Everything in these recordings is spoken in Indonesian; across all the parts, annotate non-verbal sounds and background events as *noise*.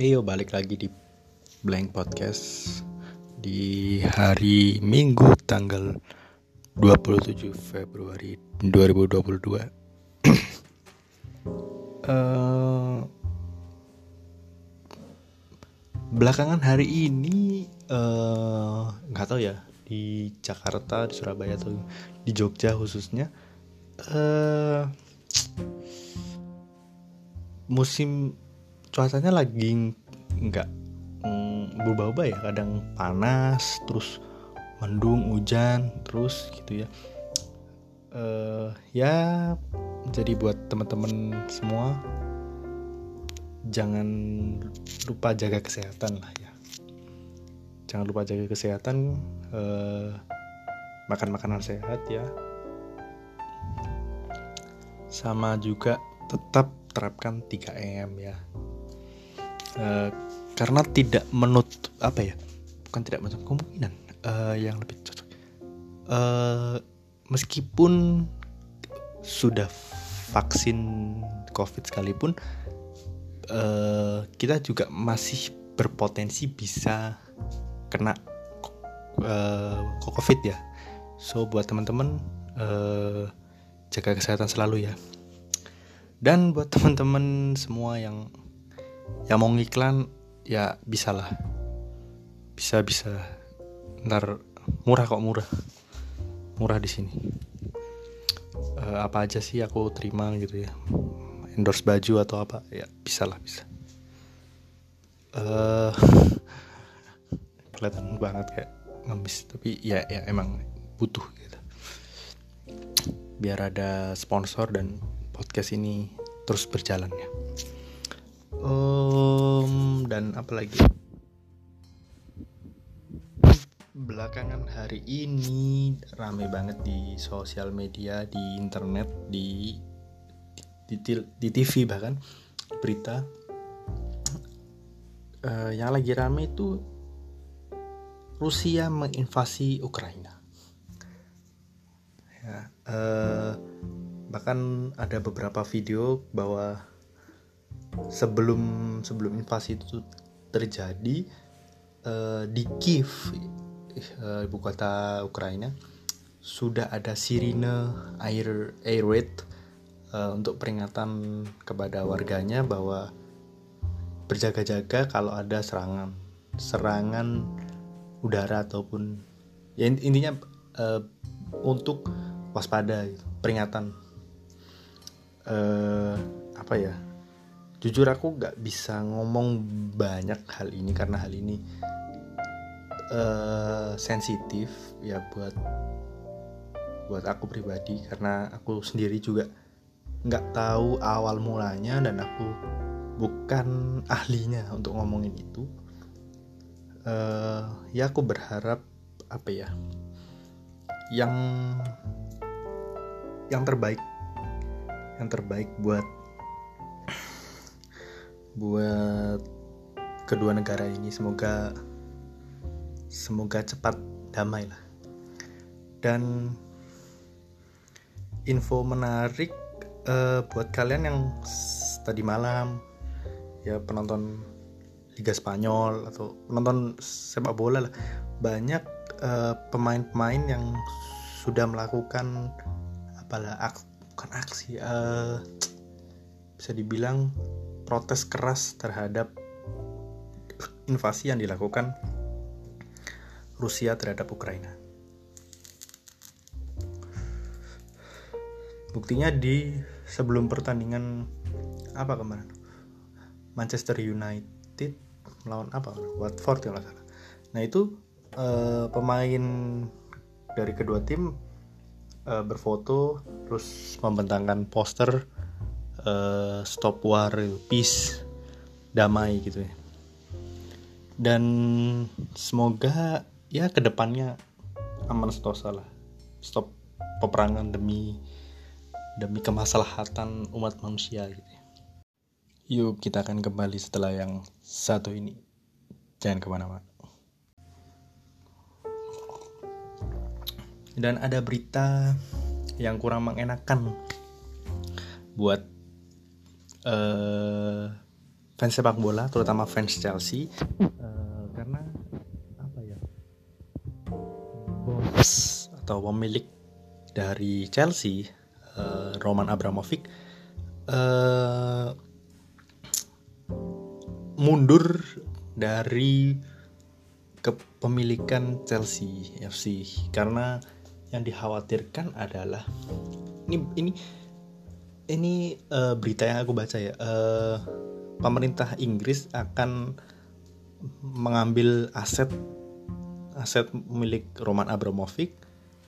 Eyo balik lagi di Blank Podcast di hari Minggu tanggal 27 Februari 2022. *clears throat* Eh, belakangan hari ini eh, nggak tahu ya di Jakarta, di Surabaya atau di Jogja khususnya eh musim cuacanya lagi nggak mm, berubah-ubah ya. Kadang panas terus mendung hujan terus gitu ya. Eh ya jadi buat teman-teman semua jangan lupa jaga kesehatan lah ya. Jangan lupa jaga kesehatan eh, makan makanan sehat ya. Sama juga tetap terapkan 3M ya Eh, karena tidak menutup apa ya? Bukan tidak menutup kemungkinan eh, yang lebih cocok. Eh, meskipun sudah vaksin COVID sekalipun eh, kita juga masih berpotensi bisa kena eh, COVID ya. So buat teman-teman eh, jaga kesehatan selalu ya. Dan buat teman-teman semua yang yang mau ngiklan ya bisa lah. Bisa bisa. Ntar murah kok murah. Murah di sini. Eh, apa aja sih aku terima gitu ya? Endorse baju atau apa? Ya bisa lah bisa. Eh *laughs* kelihatan banget kayak ngemis tapi ya ya emang butuh gitu. Biar ada sponsor dan podcast ini terus berjalan ya Em, dan apa lagi? Belakangan hari ini rame banget di sosial media di internet di di, di, TV bahkan berita. Eh, yang lagi rame itu Rusia menginvasi Ukraina. Ya eh, bahkan ada beberapa video bahwa sebelum sebelum invasi itu terjadi eh, di Kiev eh, ibu kota Ukraina sudah ada sirine air air raid eh, untuk peringatan kepada warganya bahwa berjaga-jaga kalau ada serangan serangan udara ataupun ya int- intinya eh, untuk waspada peringatan. Eh apa ya jujur aku nggak bisa ngomong banyak hal ini karena hal ini eh sensitif ya buat buat aku pribadi karena aku sendiri juga nggak tahu awal mulanya dan aku bukan *laughs* ahlinya untuk ngomongin itu. Eh ya aku berharap apa ya yang yang terbaik yang terbaik buat buat kedua negara ini. Semoga semoga cepat damai lah. Dan info menarik eh, buat kalian yang tadi malam ya penonton Liga Spanyol atau penonton sepak bola lah banyak eh, pemain-pemain yang sudah melakukan apalah ak- bukan aksi eh, bisa dibilang protes keras terhadap invasi yang dilakukan Rusia terhadap Ukraina. Buktinya di sebelum pertandingan apa kemarin? Manchester United melawan apa? Watford kalau salah. Nah itu eh, pemain dari kedua tim eh, berfoto terus membentangkan poster eh, stop war peace damai gitu ya. Dan semoga ya ke depannya aman sentosa lah. Stop peperangan demi demi kemaslahatan umat manusia gitu ya. Yuk kita akan kembali setelah yang satu ini. Jangan ke mana-mana. Dan ada berita yang kurang mengenakan buat eh fans sepak bola terutama fans Chelsea uh, karena apa ya? Bos atau pemilik dari Chelsea uh, Roman Abramovich uh, mundur dari kepemilikan Chelsea FC karena yang dikhawatirkan adalah ini ini ini uh, berita yang aku baca ya. Uh, pemerintah Inggris akan mengambil aset aset milik Roman Abramovich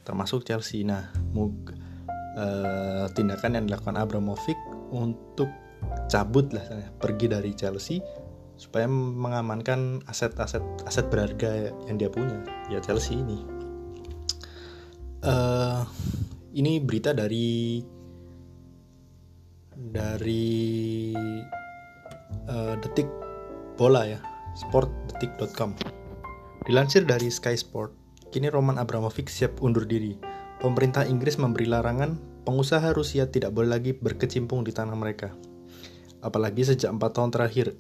termasuk Chelsea. Nah mug, uh, tindakan yang dilakukan Abramovich untuk cabut lah pergi dari Chelsea supaya mengamankan aset-aset aset berharga yang dia punya ya Chelsea ini. Uh, ini berita dari dari uh, detik bola ya sportdetik.com dilansir dari Sky Sport kini Roman Abramovich siap undur diri. Pemerintah Inggris memberi larangan pengusaha Rusia tidak boleh lagi berkecimpung di tanah mereka. Apalagi sejak empat tahun terakhir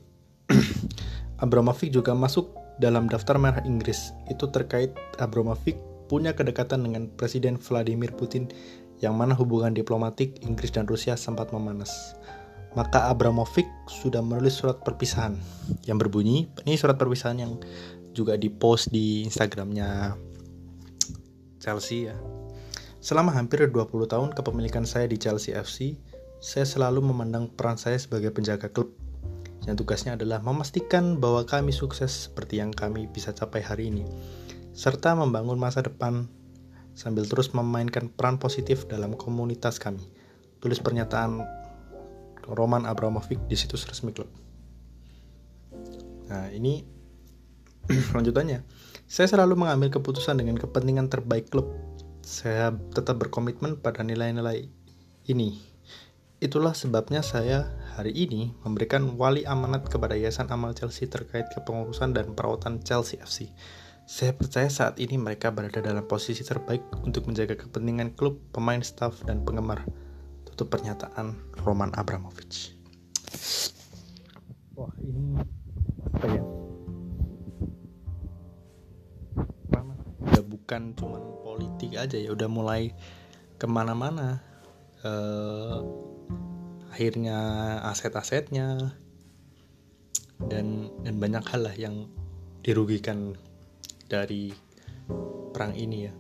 *clears throat* Abramovich juga masuk dalam daftar merah Inggris. Itu terkait Abramovich punya kedekatan dengan Presiden Vladimir Putin yang mana hubungan diplomatik Inggris dan Rusia sempat memanas. Maka Abramovich sudah menulis surat perpisahan yang berbunyi, ini surat perpisahan yang juga dipost di Instagramnya Chelsea ya. Selama hampir 20 tahun kepemilikan saya di Chelsea FC, saya selalu memandang peran saya sebagai penjaga klub yang tugasnya adalah memastikan bahwa kami sukses seperti yang kami bisa capai hari ini serta membangun masa depan sambil terus memainkan peran positif dalam komunitas kami. Tulis pernyataan Roman Abramovich di situs resmi klub. Nah, ini *clears throat* lanjutannya. Saya selalu mengambil keputusan dengan kepentingan terbaik klub. Saya tetap berkomitmen pada nilai-nilai ini. Itulah sebabnya saya hari ini memberikan wali amanat kepada Yayasan Amal Chelsea terkait kepengurusan dan perawatan Chelsea FC. Saya percaya saat ini mereka berada dalam posisi terbaik untuk menjaga kepentingan klub, pemain, staff, dan penggemar. Tutup pernyataan Roman Abramovich. Wah ini apa ya? Mana? Ya bukan cuma politik aja ya, udah mulai ke mana-mana. Uh, akhirnya aset-asetnya dan dan banyak hal lah yang dirugikan dari perang ini ya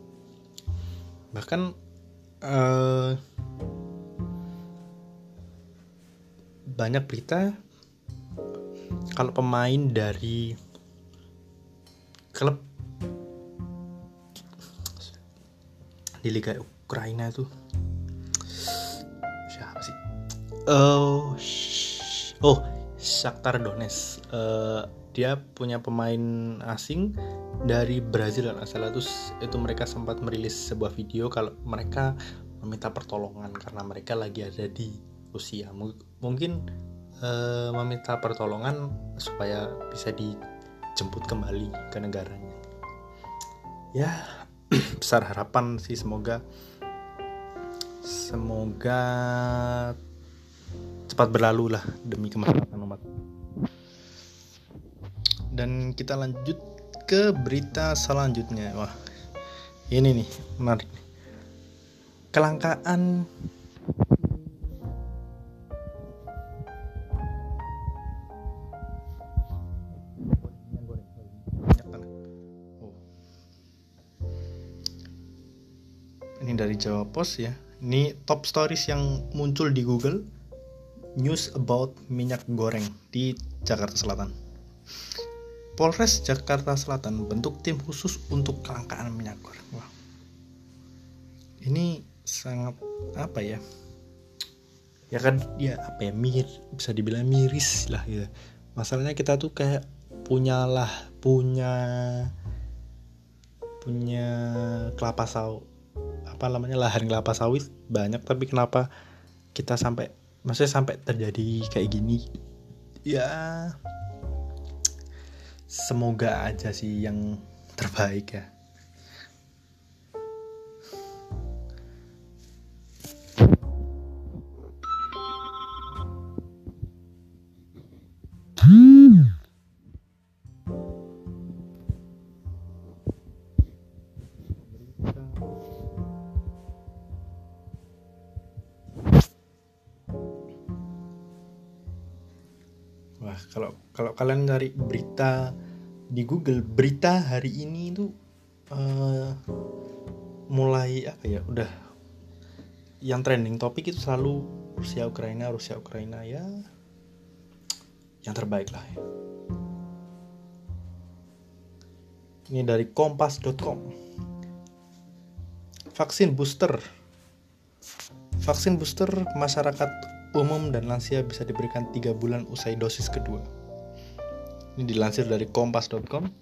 bahkan uh, banyak berita kalau pemain dari klub di Liga Ukraina itu siapa sih? Oh, oh Shakhtar Donetsk. Uh, dia punya pemain asing dari Brazil dan asal itu itu mereka sempat merilis sebuah video kalau mereka meminta pertolongan karena mereka lagi ada di Rusia. M mungkin uh, meminta pertolongan supaya bisa dijemput kembali ke negaranya. Ya *clears throat* besar harapan sih semoga semoga cepat berlalu lah demi kemaslahatan umat dan kita lanjut ke berita selanjutnya. Wah, ini nih menarik. Kelangkaan Ini dari Jawa Pos ya. Ini top stories yang muncul di Google. News about minyak goreng di Jakarta Selatan. Polres Jakarta Selatan bentuk tim khusus untuk kelangkaan minyak goreng. Wah. Ini sangat apa ya? Ya kan ya apa ya mir bisa dibilang miris lah gitu. Masalahnya kita tuh kayak punyalah punya punya kelapa sawit apa namanya lahan kelapa sawit banyak tapi kenapa kita sampai maksudnya sampai terjadi kayak gini ya semoga aja sih yang terbaik ya. Wah, kalau kalau kalian cari berita di Google berita hari ini itu uh, mulai apa ya udah yang trending topik itu selalu Rusia Ukraina Rusia Ukraina ya yang terbaik lah ya. Ini dari kompas.com. Vaksin booster. Vaksin booster masyarakat umum dan lansia bisa diberikan 3 bulan usai dosis kedua. Ini dilansir dari kompas.com.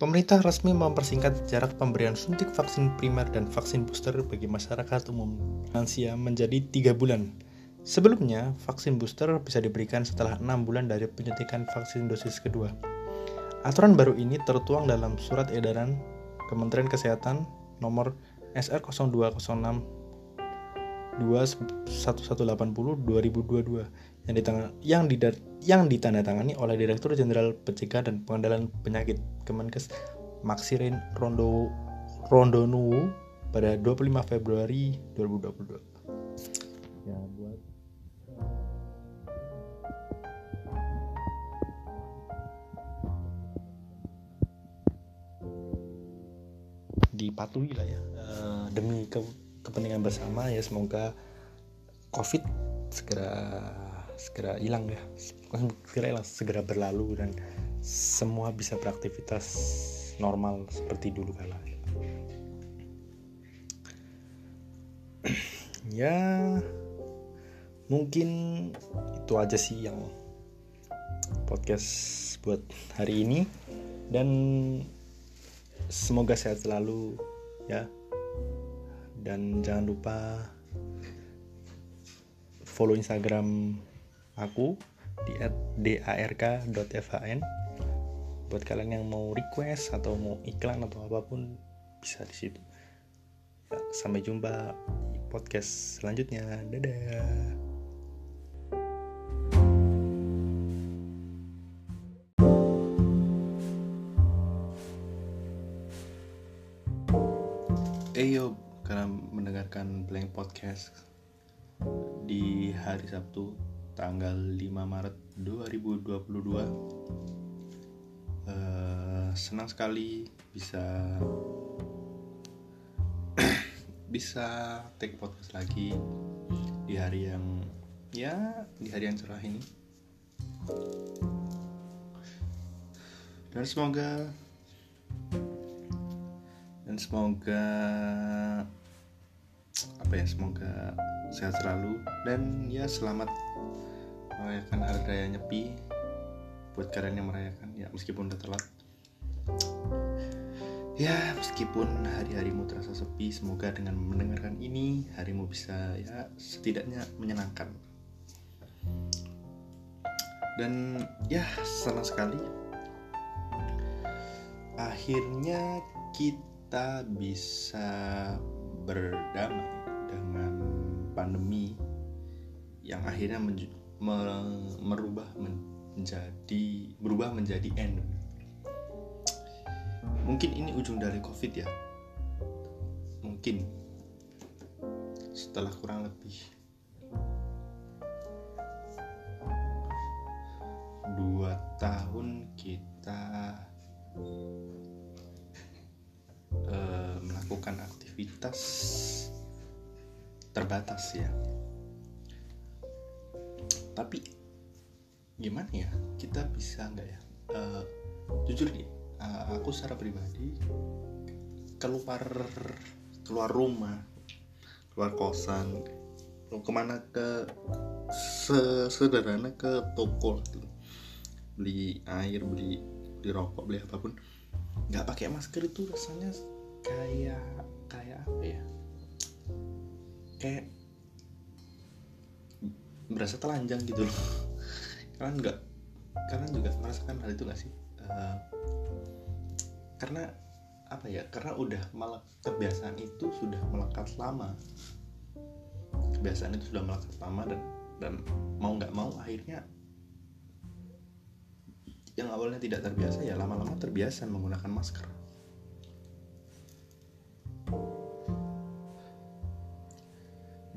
Pemerintah resmi mempersingkat jarak pemberian suntik vaksin primer dan vaksin booster bagi masyarakat umum lansia menjadi 3 bulan. Sebelumnya, vaksin booster bisa diberikan setelah 6 bulan dari penyuntikan vaksin dosis kedua. Aturan baru ini tertuang dalam Surat Edaran Kementerian Kesehatan nomor SR 0206 21180 2022 yang ditang yang, didar, yang ditandatangani oleh Direktur Jenderal Pencegahan dan Pengendalian Penyakit Kemenkes Maxirin Rondo Rondonu pada 25 Februari 2022. Ya, buat dipatuhi lah ya uh, demi ke kepentingan bersama ya semoga covid segera segera hilang ya. Segera hilang segera berlalu dan semua bisa beraktivitas normal seperti dulu kala. *clears throat* Ya mungkin itu aja sih yang podcast buat hari ini. Dan semoga sehat selalu ya. Dan jangan lupa follow instagram aku di @dark.fhn buat kalian yang mau request atau mau iklan atau apa pun bisa di situ. Ya, sampai jumpa di podcast selanjutnya. Dadah. Eyo karena mendengarkan Blank Podcast di hari Sabtu tanggal 5 Maret 2022 uh, senang sekali bisa *clears throat* bisa take podcast lagi di hari yang ya di hari yang cerah ini. Dan semoga dan semoga apa ya semoga sehat selalu. Dan ya selamat merayakan hari raya nyepi buat kalian yang merayakan ya meskipun udah telat. Ya meskipun hari-harimu terasa sepi semoga dengan mendengarkan ini harimu bisa ya setidaknya menyenangkan. Dan ya senang sekali akhirnya kita bisa berdamai dengan pandemi yang akhirnya merubah menjadi berubah menjadi endemi. Mungkin ini ujung dari COVID ya. Mungkin setelah kurang lebih dua tahun kita uh, melakukan aktivitas terbatas ya tapi gimana ya? Kita bisa nggak ya? Uh, jujur nih uh, aku secara pribadi keluar keluar rumah keluar kosan ke mana ke sederhana ke toko beli air beli beli rokok beli apa pun. Nggak pakai masker itu rasanya kayak kayak apa ya? Kayak berasa telanjang gitu loh. Kalian nggak kalian juga merasakan hal itu gak sih? Uh, karena apa ya? Karena udah malah kebiasaan itu sudah melekat lama. Kebiasaan itu sudah melekat lama dan dan mau nggak mau akhirnya yang awalnya tidak terbiasa ya lama-lama terbiasa menggunakan masker.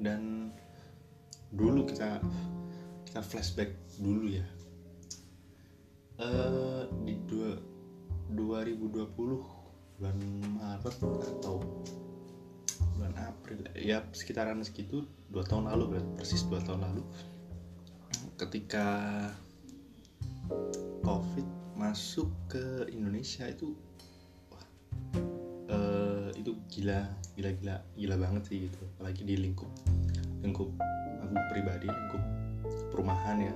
Dan dulu kita kita flashback dulu ya. Uh, di dua, 2020 bulan Maret atau bulan April ya sekitaran segitu dua tahun lalu persis dua tahun lalu ketika COVID masuk ke Indonesia itu wah, uh, itu gila gila gila gila banget sih gitu apalagi di lingkup lingkup aku pribadi lingkup perumahan ya.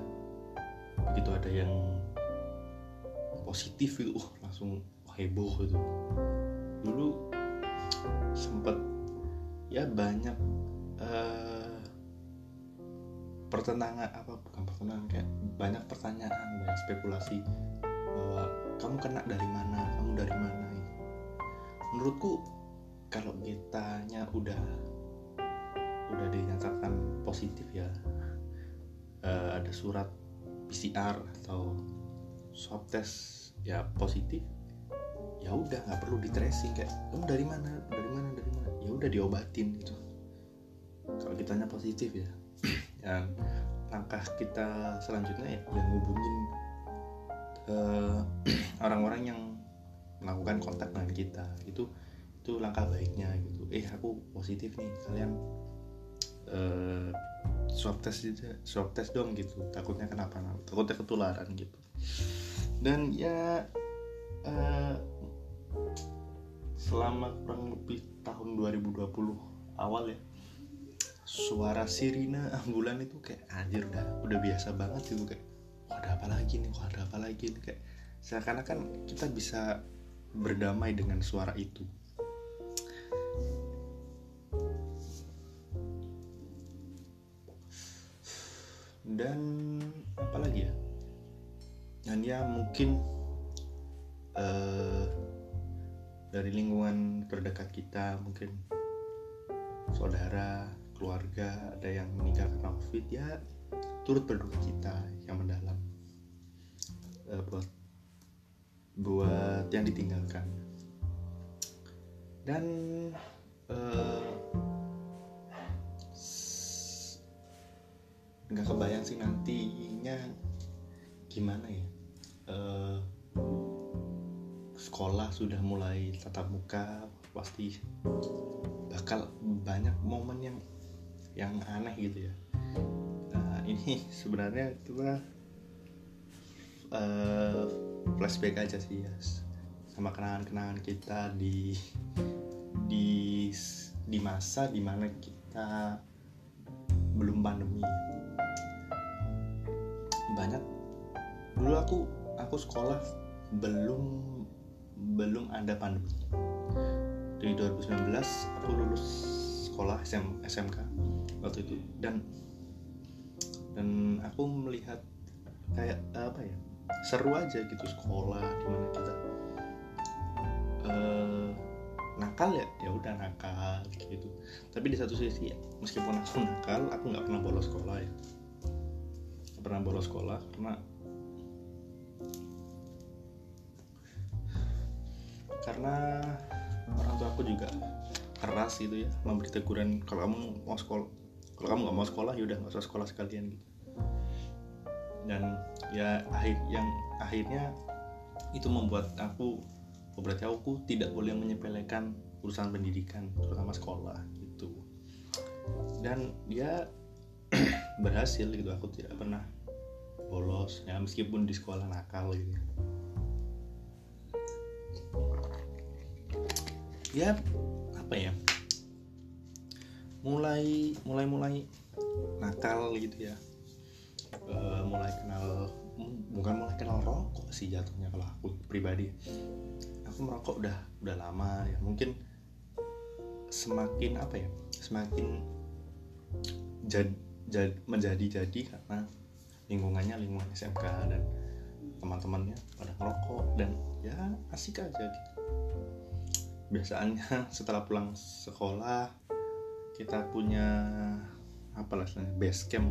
Begitu ada yang positif itu uh, langsung heboh gitu. Dulu sempat ya banyak uh, pertentangan apa bukan pertentangan kayak banyak pertanyaan banyak spekulasi bahwa kamu kena dari mana kamu dari mana menurutku kalau kitanya udah udah dinyatakan positif ya. Uh, ada surat PCR atau swab test ya positif. Ya udah nggak perlu di tracing kayak kamu dari mana? Dari mana? Dari mana? Ya udah diobatin gitu. Kalau kitanya positif ya. *clears throat* Dan langkah kita selanjutnya ya yang ngubungin uh, *clears throat* orang-orang yang melakukan kontak dengan kita itu itu langkah baiknya gitu. Eh aku positif nih kalian uh, swab test swab test dong gitu. Takutnya kenapa? Takutnya ketularan gitu. Dan ya uh, selama kurang lebih tahun 2020 awal ya suara sirine ambulan itu kayak anjir udah udah biasa banget gitu kayak kok ada apa lagi nih? Kok ada apa lagi nih? Kayak seakan-akan kita bisa berdamai dengan suara itu dan apa lagi ya? Dan ya mungkin uh, dari lingkungan terdekat kita mungkin saudara keluarga ada yang meninggal karena covid ya turut berduka kita yang mendalam uh, buat buat yang ditinggalkan. Dan uh, nggak kebayang sih nantinya gimana ya? Uh, sekolah sudah mulai tatap muka pasti bakal banyak momen yang yang aneh gitu ya. Nah, ini *laughs* sebenarnya kita uh, flashback aja sih ya sama kenangan-kenangan kita di di di masa di mana kita belum pandemi banyak. Dulu aku aku sekolah belum belum ada pandemi. Di 2019 aku lulus sekolah SM, SMK waktu itu. Dan dan aku melihat kayak apa ya seru aja gitu sekolah di mana kita uh, nakal ya ya udah nakal gitu. Tapi di satu sisi meskipun aku nakal aku nggak pernah bolos sekolah ya pernah bolos sekolah karena karena orang tua aku juga keras gitu ya memberi teguran kalau kamu mau sekolah kalau kamu nggak mau sekolah ya udah nggak usah sekolah sekalian gitu. Dan ya akhir yang akhirnya itu membuat aku oh, berarti aku tidak boleh menyepelekan urusan pendidikan terutama sekolah gitu. Dan dia *clears throat* berhasil gitu aku tidak pernah bolos. Ya meskipun di sekolah nakal gitu. Ya apa ya? Mulai mulai mulai nakal gitu ya. E, mulai kenal bukan mulai kenal rokok sih jatuhnya kalau aku pribadi. Aku merokok udah udah lama ya. Mungkin semakin apa ya semakin jad, jad, menjadi jadi karena lingkungannya lingkungan SMK dan teman-temannya pada ngerokok dan ya asik aja gitu. Biasanya *laughs* setelah pulang sekolah kita punya apa lah base camp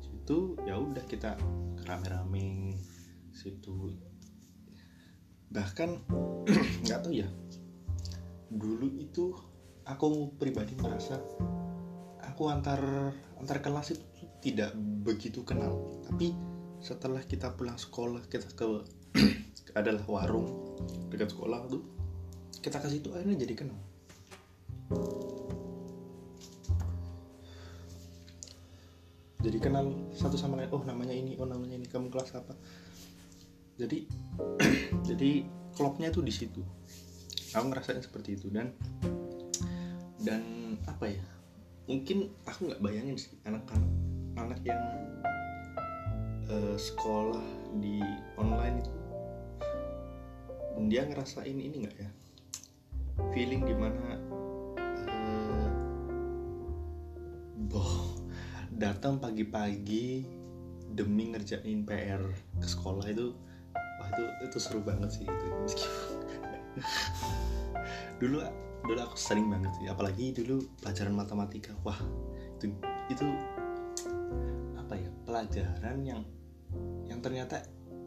situ ya udah kita rame-rame situ bahkan *clears throat* nggak tahu ya dulu itu aku pribadi merasa aku antar antar kelas itu tidak begitu kenal. Tapi setelah kita pulang sekolah kita ke *clears throat* adalah warung dekat sekolah tuh kita ke situ akhirnya jadi kenal. Jadi kenal satu sama lain oh namanya ini oh namanya ini kamu kelas apa? Jadi *clears throat* jadi klopnya tuh di situ. Aku ngerasain seperti itu dan dan apa ya? Mungkin aku nggak bayangin sih anak-anak anak yang uh, sekolah di online itu dia ngerasain ini nggak ya? Feeling di mana uh, boh datang pagi-pagi demi ngerjain PR ke sekolah itu wah itu itu seru banget sih itu meskipun *laughs* dulu dulu aku sering banget sih apalagi dulu pelajaran matematika wah itu itu pelajaran yang yang ternyata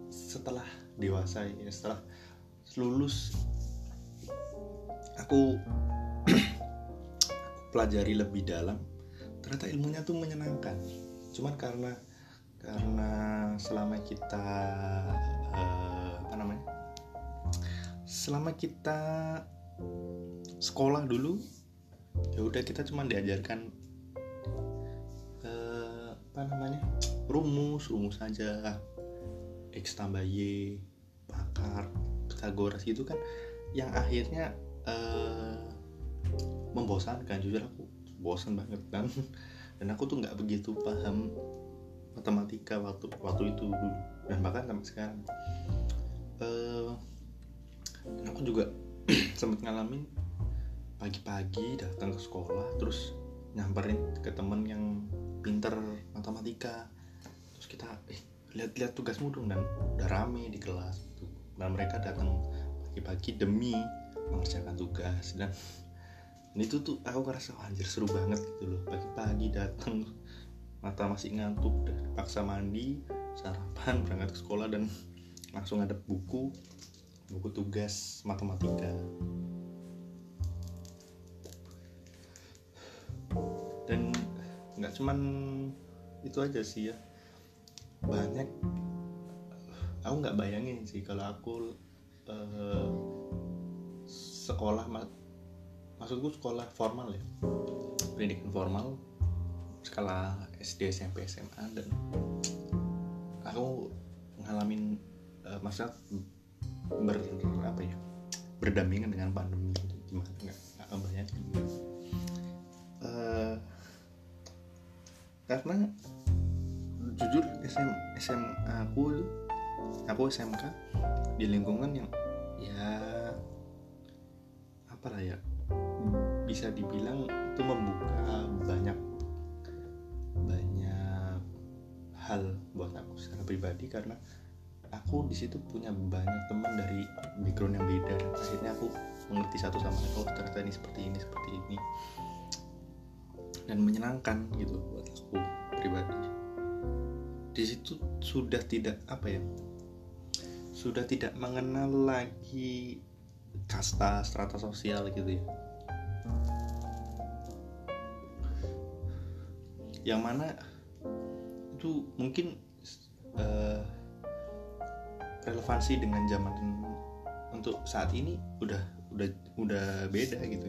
setelah dewasa ya setelah lulus aku *clears throat* pelajari lebih dalam ternyata ilmunya tuh menyenangkan. Cuman karena karena selama kita uh, apa namanya selama kita sekolah dulu ya udah kita cuma diajarkan apa namanya? Rumus rumus saja x tambah y bakar Pitagoras itu kan. Yang akhirnya uh, membosankan jujur aku. Bosan banget dan dan aku tuh nggak begitu paham matematika waktu waktu itu dulu dan bahkan sampai sekarang. Uh, dan aku juga *clears throat* sempat ngalamin pagi-pagi datang ke sekolah terus nyamperin ke temen yang pinter matematika. Terus kita eh lihat-lihat tugasmu dong dan udah rame di kelas gitu. dan mereka datang pagi-pagi demi mengerjakan tugas dan itu tuh aku ngerasa oh, anjir seru banget gitu loh. Pagi-pagi datang mata masih ngantuk udah dipaksa mandi sarapan berangkat ke sekolah dan langsung ada buku buku tugas matematika. Dan nggak cuman itu aja sih ya. Banyak aku nggak bayangin sih kalau aku uh, sekolah maksudku sekolah formal ya. Pendidikan formal skala SD SMP SMA dan aku ngalamin uh, masa ber apa ya berdampingan dengan pandemi gimana? Nggak nggak banyak uh, karena jujur. SM SM aku aku SMK di lingkungan yang ya apa lah ya bisa dibilang itu membuka banyak banyak hal buat aku secara pribadi. Karena aku di situ punya banyak teman dari background yang beda. Akhirnya aku mengerti satu sama lain oh ternyata ini seperti ini seperti ini dan menyenangkan gitu buat aku pribadi. Di situ sudah tidak apa ya sudah tidak mengenal lagi kasta strata sosial gitu ya. Yang mana itu mungkin uh, relevansi dengan zaman untuk saat ini udah udah udah beda gitu.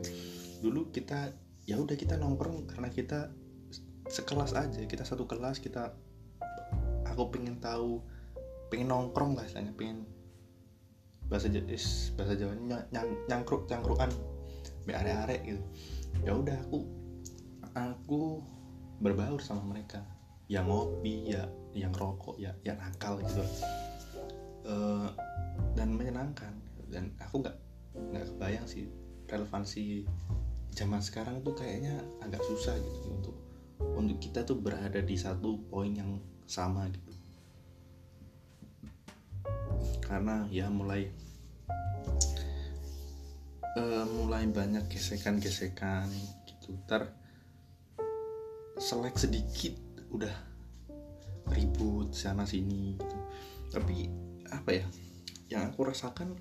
Dulu kita ya udah kita nongkrong karena kita sekelas aja kita satu kelas kita aku pengen tahu pengen nongkrong bahasanya pengen bahasa Jawa bahasa Jawa nyang, nyangkruk cangkrukan be are-are gitu. Ya udah aku aku berbaur sama mereka. Yang ngopi ya yang rokok ya yang nakal gitu. Uh, dan menyenangkan. Dan aku nggak nggak kebayang sih relevansi zaman sekarang tuh kayaknya agak susah gitu untuk untuk kita tuh berada di satu poin yang sama gitu. Karena ya mulai uh, mulai banyak gesekan-gesekan gitu. Ter selek sedikit udah ribut sana sini gitu. Tapi apa ya yang aku rasakan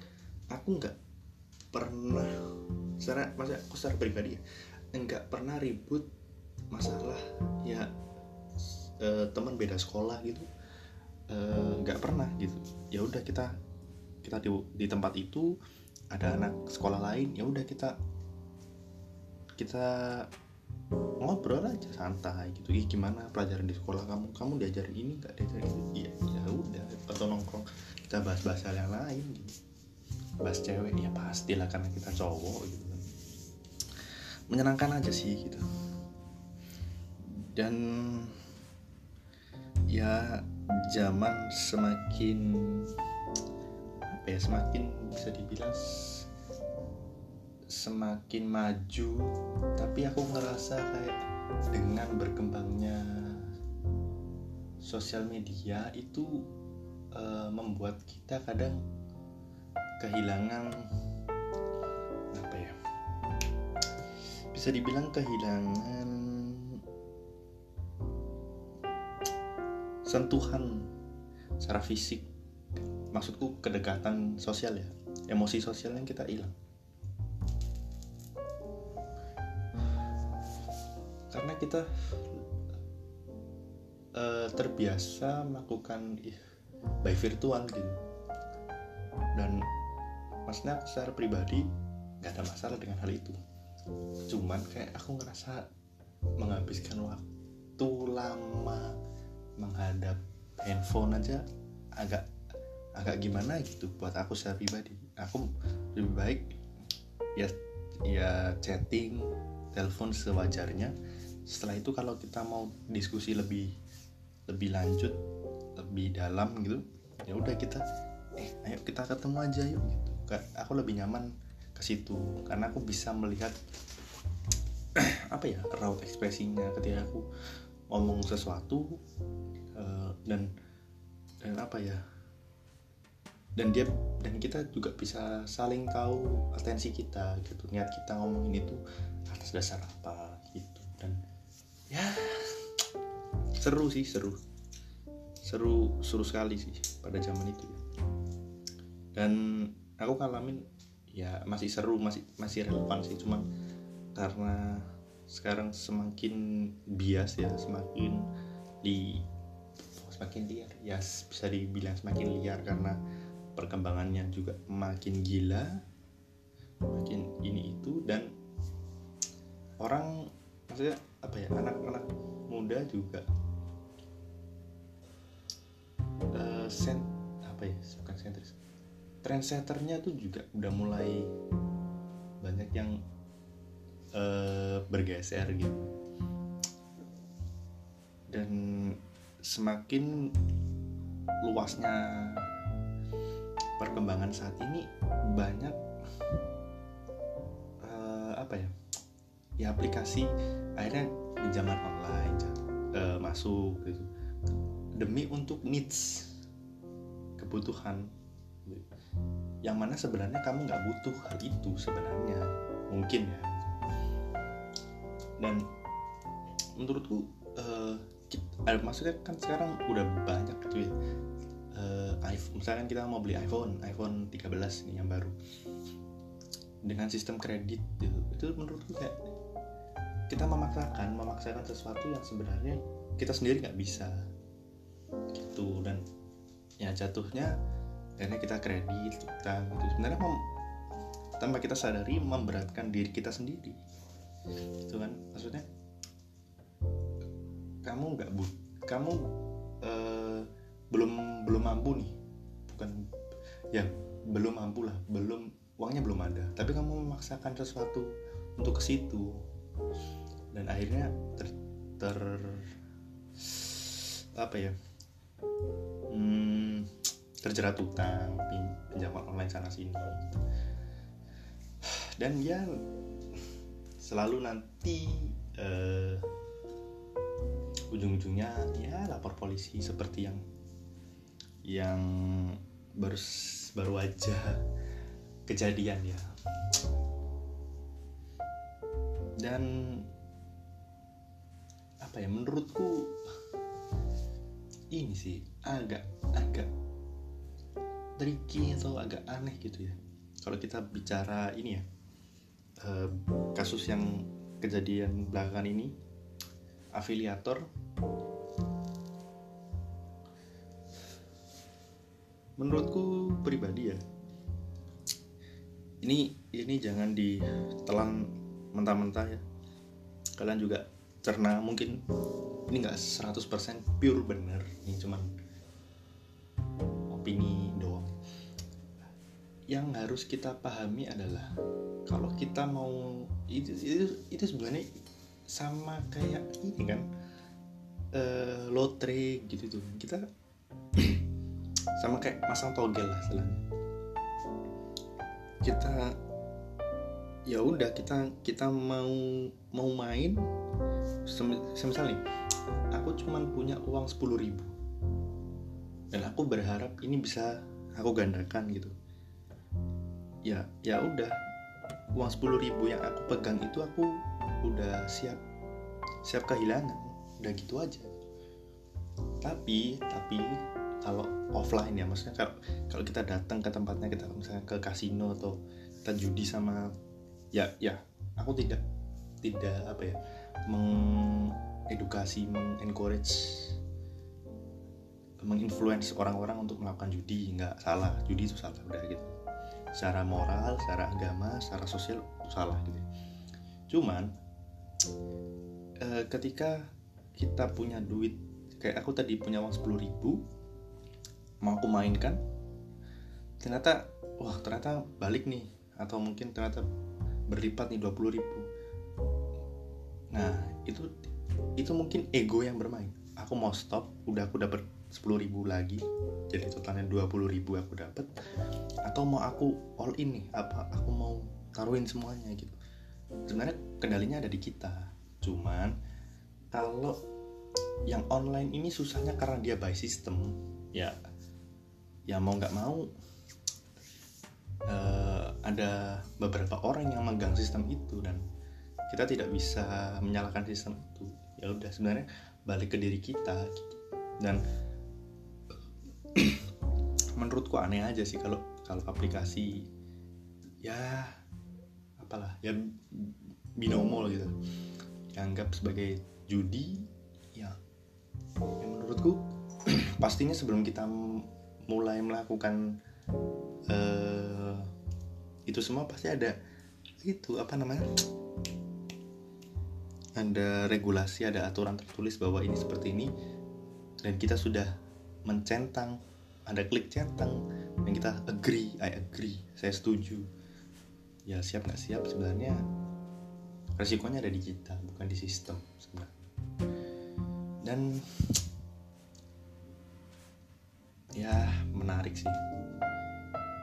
aku nggak pernah secara masa aku secara pribadi ya nggak pernah ribut masalah ya e, teman beda sekolah gitu. Eh, nggak uh, pernah gitu. Ya udah kita kita di, di tempat itu ada anak sekolah lain ya udah kita kita ngobrol aja santai gitu. Ih, gimana pelajaran di sekolah kamu? Kamu diajarin ini nggak diajarin itu iya ya udah. Atau nongkrong kita bahas-bahas hal yang lain gitu bahas cewek ya pastilah karena kita cowok gitu kan. Menyenangkan aja sih gitu. Dan ya zaman semakin apa ya semakin bisa dibilang semakin maju tapi aku ngerasa kayak dengan berkembangnya sosial media itu uh, membuat kita kadang kehilangan apa ya bisa dibilang kehilangan sentuhan secara fisik. Maksudku kedekatan sosial ya emosi sosial yang kita hilang. Karena kita uh, terbiasa melakukan ih, by virtual gitu. Dan maksudnya secara pribadi nggak ada masalah dengan hal itu. Cuman kayak aku ngerasa menghabiskan waktu lama menghadap handphone aja agak agak gimana gitu buat aku secara pribadi. Aku lebih baik ya ya chatting telepon sewajarnya. Setelah itu kalau kita mau diskusi lebih lebih lanjut lebih dalam gitu ya udah kita eh ayo kita ketemu aja yuk gitu aku lebih nyaman ke situ. Karena aku bisa melihat *clears throat* apa ya raut ekspresinya ketika aku ngomong sesuatu uh, dan dan apa ya dan dia dan kita juga bisa saling tahu atensi kita gitu. Niat kita ngomongin itu atas dasar apa gitu. Dan ya seru sih seru. Seru seru sekali sih pada zaman itu dan aku ngalamin ya masih seru masih masih relevan sih cuman karena sekarang semakin bias ya semakin di semakin liar. Ya bisa dibilang semakin liar karena perkembangannya juga makin gila makin ini itu dan orang maksudnya apa ya anak-anak muda juga uh, sen apa ya bukan sentris trendsetternya tuh juga udah mulai banyak yang uh, bergeser gitu. Dan semakin luasnya perkembangan saat ini banyak uh, apa ya ya aplikasi akhirnya di zaman online uh, masuk gitu. Demi untuk needs kebutuhan yang mana sebenarnya kamu nggak butuh hal itu sebenarnya. Mungkin ya. Dan menurutku uh, kita, uh, maksudnya kan sekarang udah banyak gitu ya. Uh, iPhone misalkan kita mau beli iPhone iPhone 13 nih yang baru. Dengan sistem kredit gitu itu menurutku kayak kita memaksakan memaksakan sesuatu yang sebenarnya kita sendiri nggak bisa. Gitu dan ya jatuhnya karena kita kredit utang gitu. Sebenarnya mem, tanpa kita sadari memberatkan diri kita sendiri. Gitu kan? Maksudnya kamu nggak bu kamu uh, belum belum mampu nih. Bukan ya belum mampu lah belum uangnya belum ada. Tapi kamu memaksakan sesuatu untuk ke situ. Dan akhirnya ter, ter apa ya? Hmm, terjerat utang pinjaman online sana sini. Dan ya selalu nanti uh, ujung-ujungnya ya lapor polisi seperti yang yang baru baru aja kejadian ya. Dan apa ya menurutku ini sih agak agak tricky atau agak aneh gitu ya. Kalau kita bicara ini ya uh, kasus yang kejadian belakangan ini afiliator. Menurutku pribadi ya ini ini jangan ditelan mentah-mentah ya. Kalian juga cerna mungkin ini nggak 100% pure bener ini cuman opini yang harus kita pahami adalah kalau kita mau itu itu, itu sebenarnya sama kayak ini kan uh, lotre gitu tuh. Kita *clears throat* sama kayak masang togel lah istilahnya. Kita ya udah kita kita mau mau main semisal nih aku cuman punya uang sepuluh ribu. Dan aku berharap ini bisa aku gandakan gitu ya ya udah. Uang sepuluh ribu yang aku pegang itu aku udah siap siap kehilangan. Udah gitu aja. Tapi tapi kalau offline ya maksudnya kalau kalau kita datang ke tempatnya kita misalnya ke kasino atau kita judi sama ya ya aku tidak tidak apa ya mengedukasi mengencourage menginfluence orang-orang untuk melakukan judi. Nggak salah judi itu salah udah gitu secara moral secara agama secara sosial salah gitu cuman e, ketika kita punya duit kayak aku tadi punya uang sepuluh ribu mau aku mainkan ternyata wah ternyata balik nih atau mungkin ternyata berlipat nih 20 ribu. Nah itu itu mungkin ego yang bermain. Aku mau stop udah aku dapat 10 ribu lagi jadi totalnya 20 ribu aku dapat atau mau aku all in nih apa aku mau taruhin semuanya gitu. Sebenarnya kendalinya ada di kita cuman kalau yang online ini susahnya karena dia by system ya ya mau nggak mau uh, ada beberapa orang yang megang sistem itu dan kita tidak bisa menyalahkan sistem itu. Ya udah sebenarnya balik ke diri kita dan menurutku aneh aja sih kalau kalau aplikasi ya apalah ya binomo gitu. Dianggap sebagai judi ya, ya menurutku *clears throat* pastinya sebelum kita mulai melakukan uh, itu semua pasti ada itu apa namanya ada regulasi ada aturan tertulis bahwa ini seperti ini dan kita sudah mencentang ada klik centang dan kita agree I agree saya setuju. Ya siap nggak siap sebenarnya resikonya ada di kita bukan di sistem sebenarnya. Dan ya menarik sih.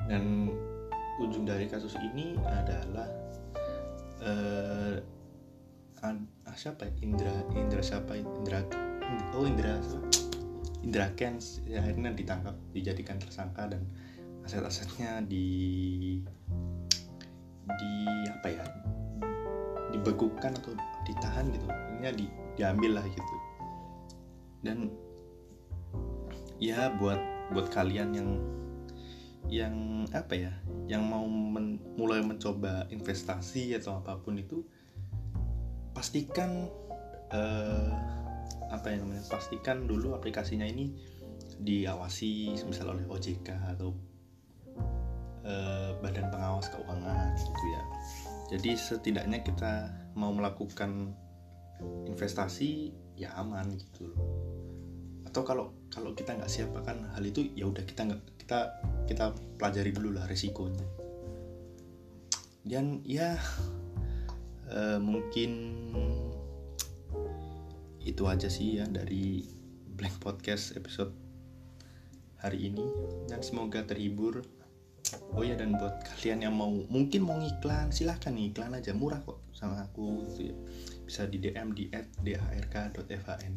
Dan ujung dari kasus ini adalah uh, ah, siapa ya? Indra Indra siapa Indra oh Indra Indra Kens ya, akhirnya ditangkap dijadikan tersangka dan aset-asetnya di di apa ya dibekukan atau ditahan gitu. Ini di, diambil lah gitu. Dan ya buat buat kalian yang yang apa ya yang mau men, mulai mencoba investasi atau apa pun itu pastikan uh, apa yang namanya pastikan dulu aplikasinya ini diawasi misal oleh OJK atau uh, Badan Pengawas Keuangan gitu ya. Jadi setidaknya kita mau melakukan investasi ya aman gitu loh. Atau kalau kalau kita nggak siap akan hal itu ya udah kita nggak kita kita pelajari dulu lah resikonya dan ya uh, mungkin itu aja sih ya dari Blank Podcast episode hari ini. Dan semoga terhibur. Oh ya dan buat kalian yang mau mungkin mau ngiklan silahkan nih iklan aja. Murah kok sama aku gitu ya. bisa di DM di @dark.fhn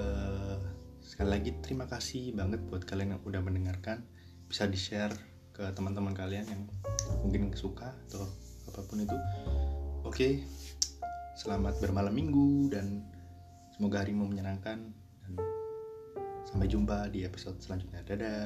uh, sekali lagi terima kasih banget buat kalian yang udah mendengarkan. Bisa di share ke teman-teman kalian yang mungkin suka atau apa pun itu. Oke selamat bermalam minggu dan semoga harimu menyenangkan dan sampai jumpa di episode selanjutnya. Dadah